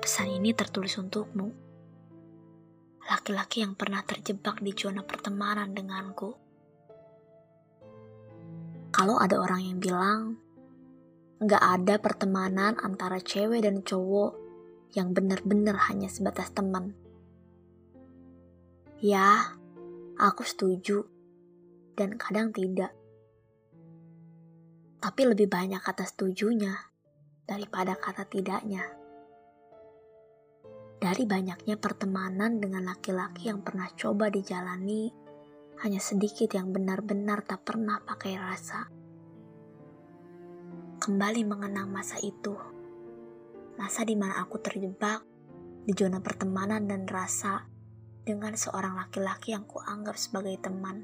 Pesan ini tertulis untukmu. Laki-laki yang pernah terjebak di zona pertemanan denganku. Kalau ada orang yang bilang, nggak ada pertemanan antara cewek dan cowok yang benar-benar hanya sebatas teman. Ya, aku setuju, dan kadang tidak. Tapi lebih banyak kata setujunya daripada kata tidaknya dari banyaknya pertemanan dengan laki-laki yang pernah coba dijalani, hanya sedikit yang benar-benar tak pernah pakai rasa. Kembali mengenang masa itu, masa di mana aku terjebak di zona pertemanan dan rasa dengan seorang laki-laki yang kuanggap sebagai teman.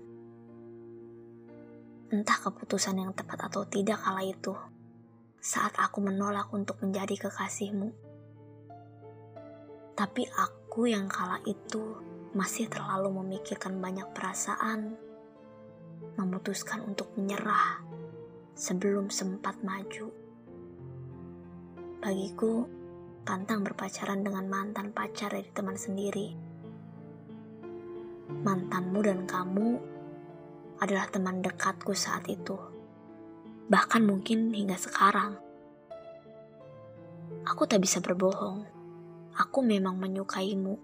Entah keputusan yang tepat atau tidak kala itu, saat aku menolak untuk menjadi kekasihmu tapi aku yang kala itu masih terlalu memikirkan banyak perasaan, memutuskan untuk menyerah sebelum sempat maju. Bagiku, pantang berpacaran dengan mantan pacar dari teman sendiri. Mantanmu dan kamu adalah teman dekatku saat itu. Bahkan mungkin hingga sekarang. Aku tak bisa berbohong Aku memang menyukaimu,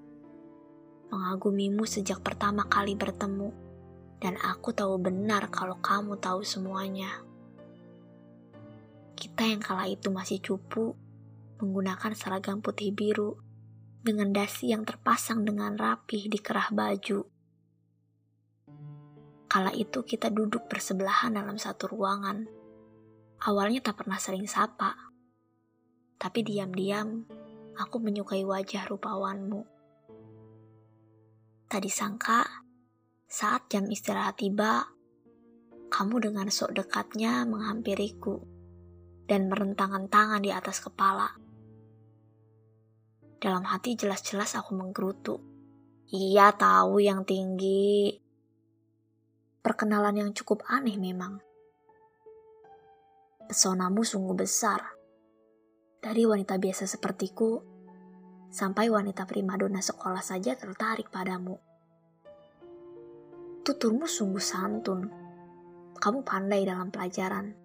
mengagumimu sejak pertama kali bertemu, dan aku tahu benar kalau kamu tahu semuanya. Kita yang kala itu masih cupu, menggunakan seragam putih biru, dengan dasi yang terpasang dengan rapih di kerah baju. Kala itu kita duduk bersebelahan dalam satu ruangan. Awalnya tak pernah sering sapa, tapi diam-diam aku menyukai wajah rupawanmu. Tadi sangka, saat jam istirahat tiba, kamu dengan sok dekatnya menghampiriku dan merentangkan tangan di atas kepala. Dalam hati jelas-jelas aku menggerutu. Iya tahu yang tinggi. Perkenalan yang cukup aneh memang. Pesonamu sungguh besar dari wanita biasa sepertiku, sampai wanita primadona sekolah saja tertarik padamu. Tuturmu sungguh santun. Kamu pandai dalam pelajaran.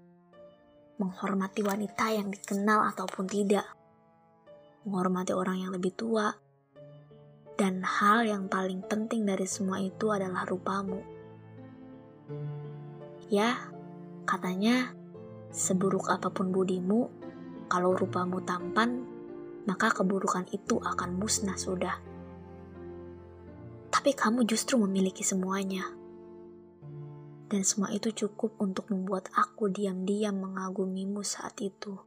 Menghormati wanita yang dikenal ataupun tidak. Menghormati orang yang lebih tua. Dan hal yang paling penting dari semua itu adalah rupamu. Ya, katanya, seburuk apa pun budimu, kalau rupamu tampan, maka keburukan itu akan musnah sudah. Tapi kamu justru memiliki semuanya. Dan semua itu cukup untuk membuat aku diam-diam mengagumimu saat itu.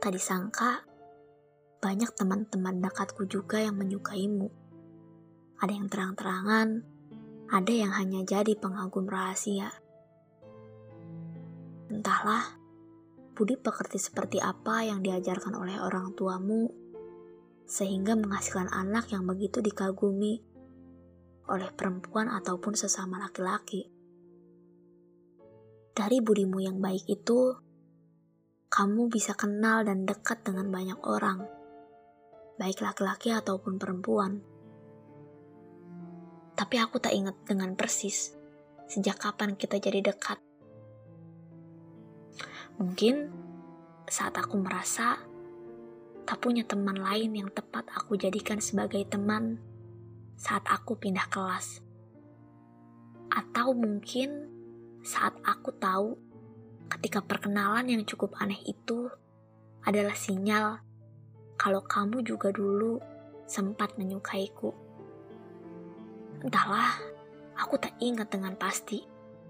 Tadi sangka, banyak teman-teman dekatku juga yang menyukaimu. Ada yang terang-terangan, ada yang hanya jadi pengagum rahasia. Entahlah, budi pekerti seperti apa yang diajarkan oleh orang tuamu, sehingga menghasilkan anak yang begitu dikagumi oleh perempuan ataupun sesama laki-laki. Dari budimu yang baik itu, kamu bisa kenal dan dekat dengan banyak orang, baik laki-laki ataupun perempuan. Tapi aku tak ingat dengan persis sejak kapan kita jadi dekat. Mungkin saat aku merasa tak punya teman lain yang tepat aku jadikan sebagai teman saat aku pindah kelas. Atau mungkin saat aku tahu ketika perkenalan yang cukup aneh itu adalah sinyal kalau kamu juga dulu sempat menyukaiku. Entahlah, aku tak ingat dengan pasti.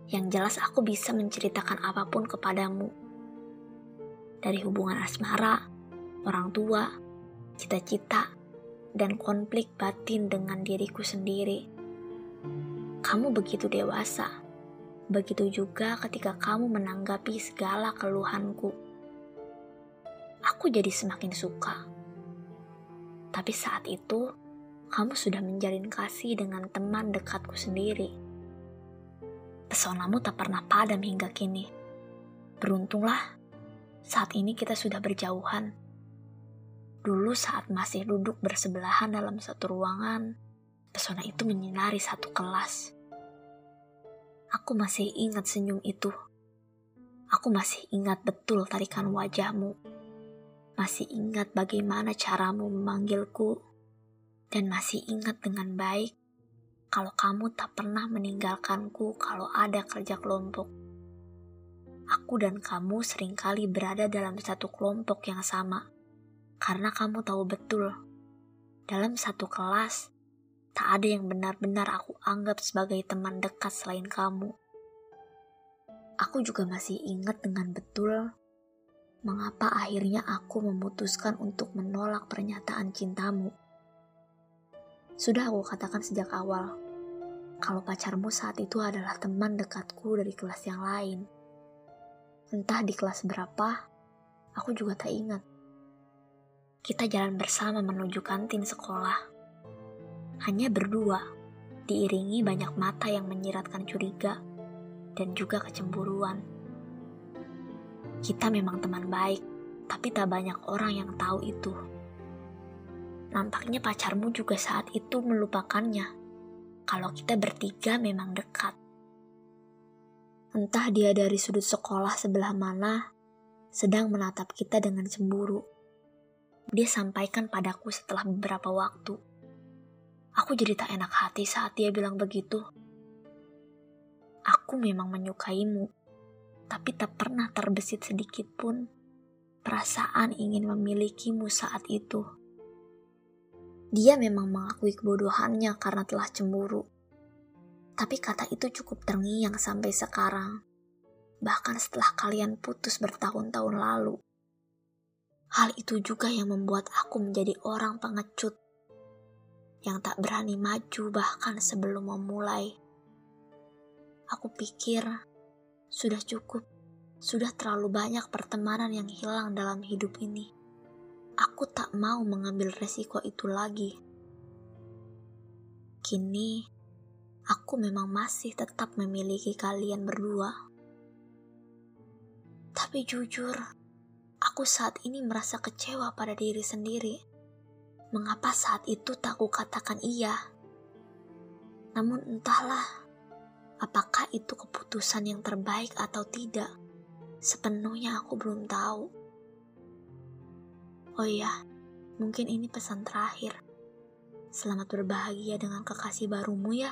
Yang jelas aku bisa menceritakan apa pun kepadamu dari hubungan asmara, orang tua, cita-cita, dan konflik batin dengan diriku sendiri. Kamu begitu dewasa, begitu juga ketika kamu menanggapi segala keluhanku. Aku jadi semakin suka. Tapi saat itu, kamu sudah menjalin kasih dengan teman dekatku sendiri. Pesonamu tak pernah padam hingga kini. Beruntunglah, saat ini kita sudah berjauhan. Dulu saat masih duduk bersebelahan dalam satu ruangan, pesona itu menyinari satu kelas. Aku masih ingat senyum itu. Aku masih ingat betul tarikan wajahmu. Masih ingat bagaimana caramu memanggilku. Dan masih ingat dengan baik kalau kamu tak pernah meninggalkanku kalau ada kerja kelompok. Aku dan kamu sering kali berada dalam satu kelompok yang sama, karena kamu tahu betul, dalam satu kelas, tak ada yang benar-benar aku anggap sebagai teman dekat selain kamu. Aku juga masih ingat dengan betul mengapa akhirnya aku memutuskan untuk menolak pernyataan cintamu. Sudah aku katakan sejak awal, kalau pacarmu saat itu adalah teman dekatku dari kelas yang lain. Entah di kelas berapa, aku juga tak ingat. Kita jalan bersama menuju kantin sekolah. Hanya berdua, diiringi banyak mata yang menyiratkan curiga dan juga kecemburuan. Kita memang teman baik, tapi tak banyak orang yang tahu itu. Nampaknya pacarmu juga saat itu melupakannya kalau kita bertiga memang dekat. Entah dia dari sudut sekolah sebelah mana, sedang menatap kita dengan cemburu. Dia sampaikan padaku setelah beberapa waktu. Aku jadi tak enak hati saat dia bilang begitu. Aku memang menyukaimu, tapi tak pernah terbesit sedikit pun perasaan ingin memilikimu saat itu. Dia memang mengakui kebodohannya karena telah cemburu. Tapi kata itu cukup terngiang sampai sekarang. Bahkan setelah kalian putus bertahun-tahun lalu. Hal itu juga yang membuat aku menjadi orang pengecut. Yang tak berani maju bahkan sebelum memulai. Aku pikir sudah cukup. Sudah terlalu banyak pertemanan yang hilang dalam hidup ini. Aku tak mau mengambil resiko itu lagi. Kini, aku memang masih tetap memiliki kalian berdua. Tapi jujur, aku saat ini merasa kecewa pada diri sendiri. Mengapa saat itu tak ku katakan iya? Namun entahlah, apakah itu keputusan yang terbaik atau tidak? Sepenuhnya aku belum tahu. Oh iya, mungkin ini pesan terakhir. Selamat berbahagia dengan kekasih barumu ya.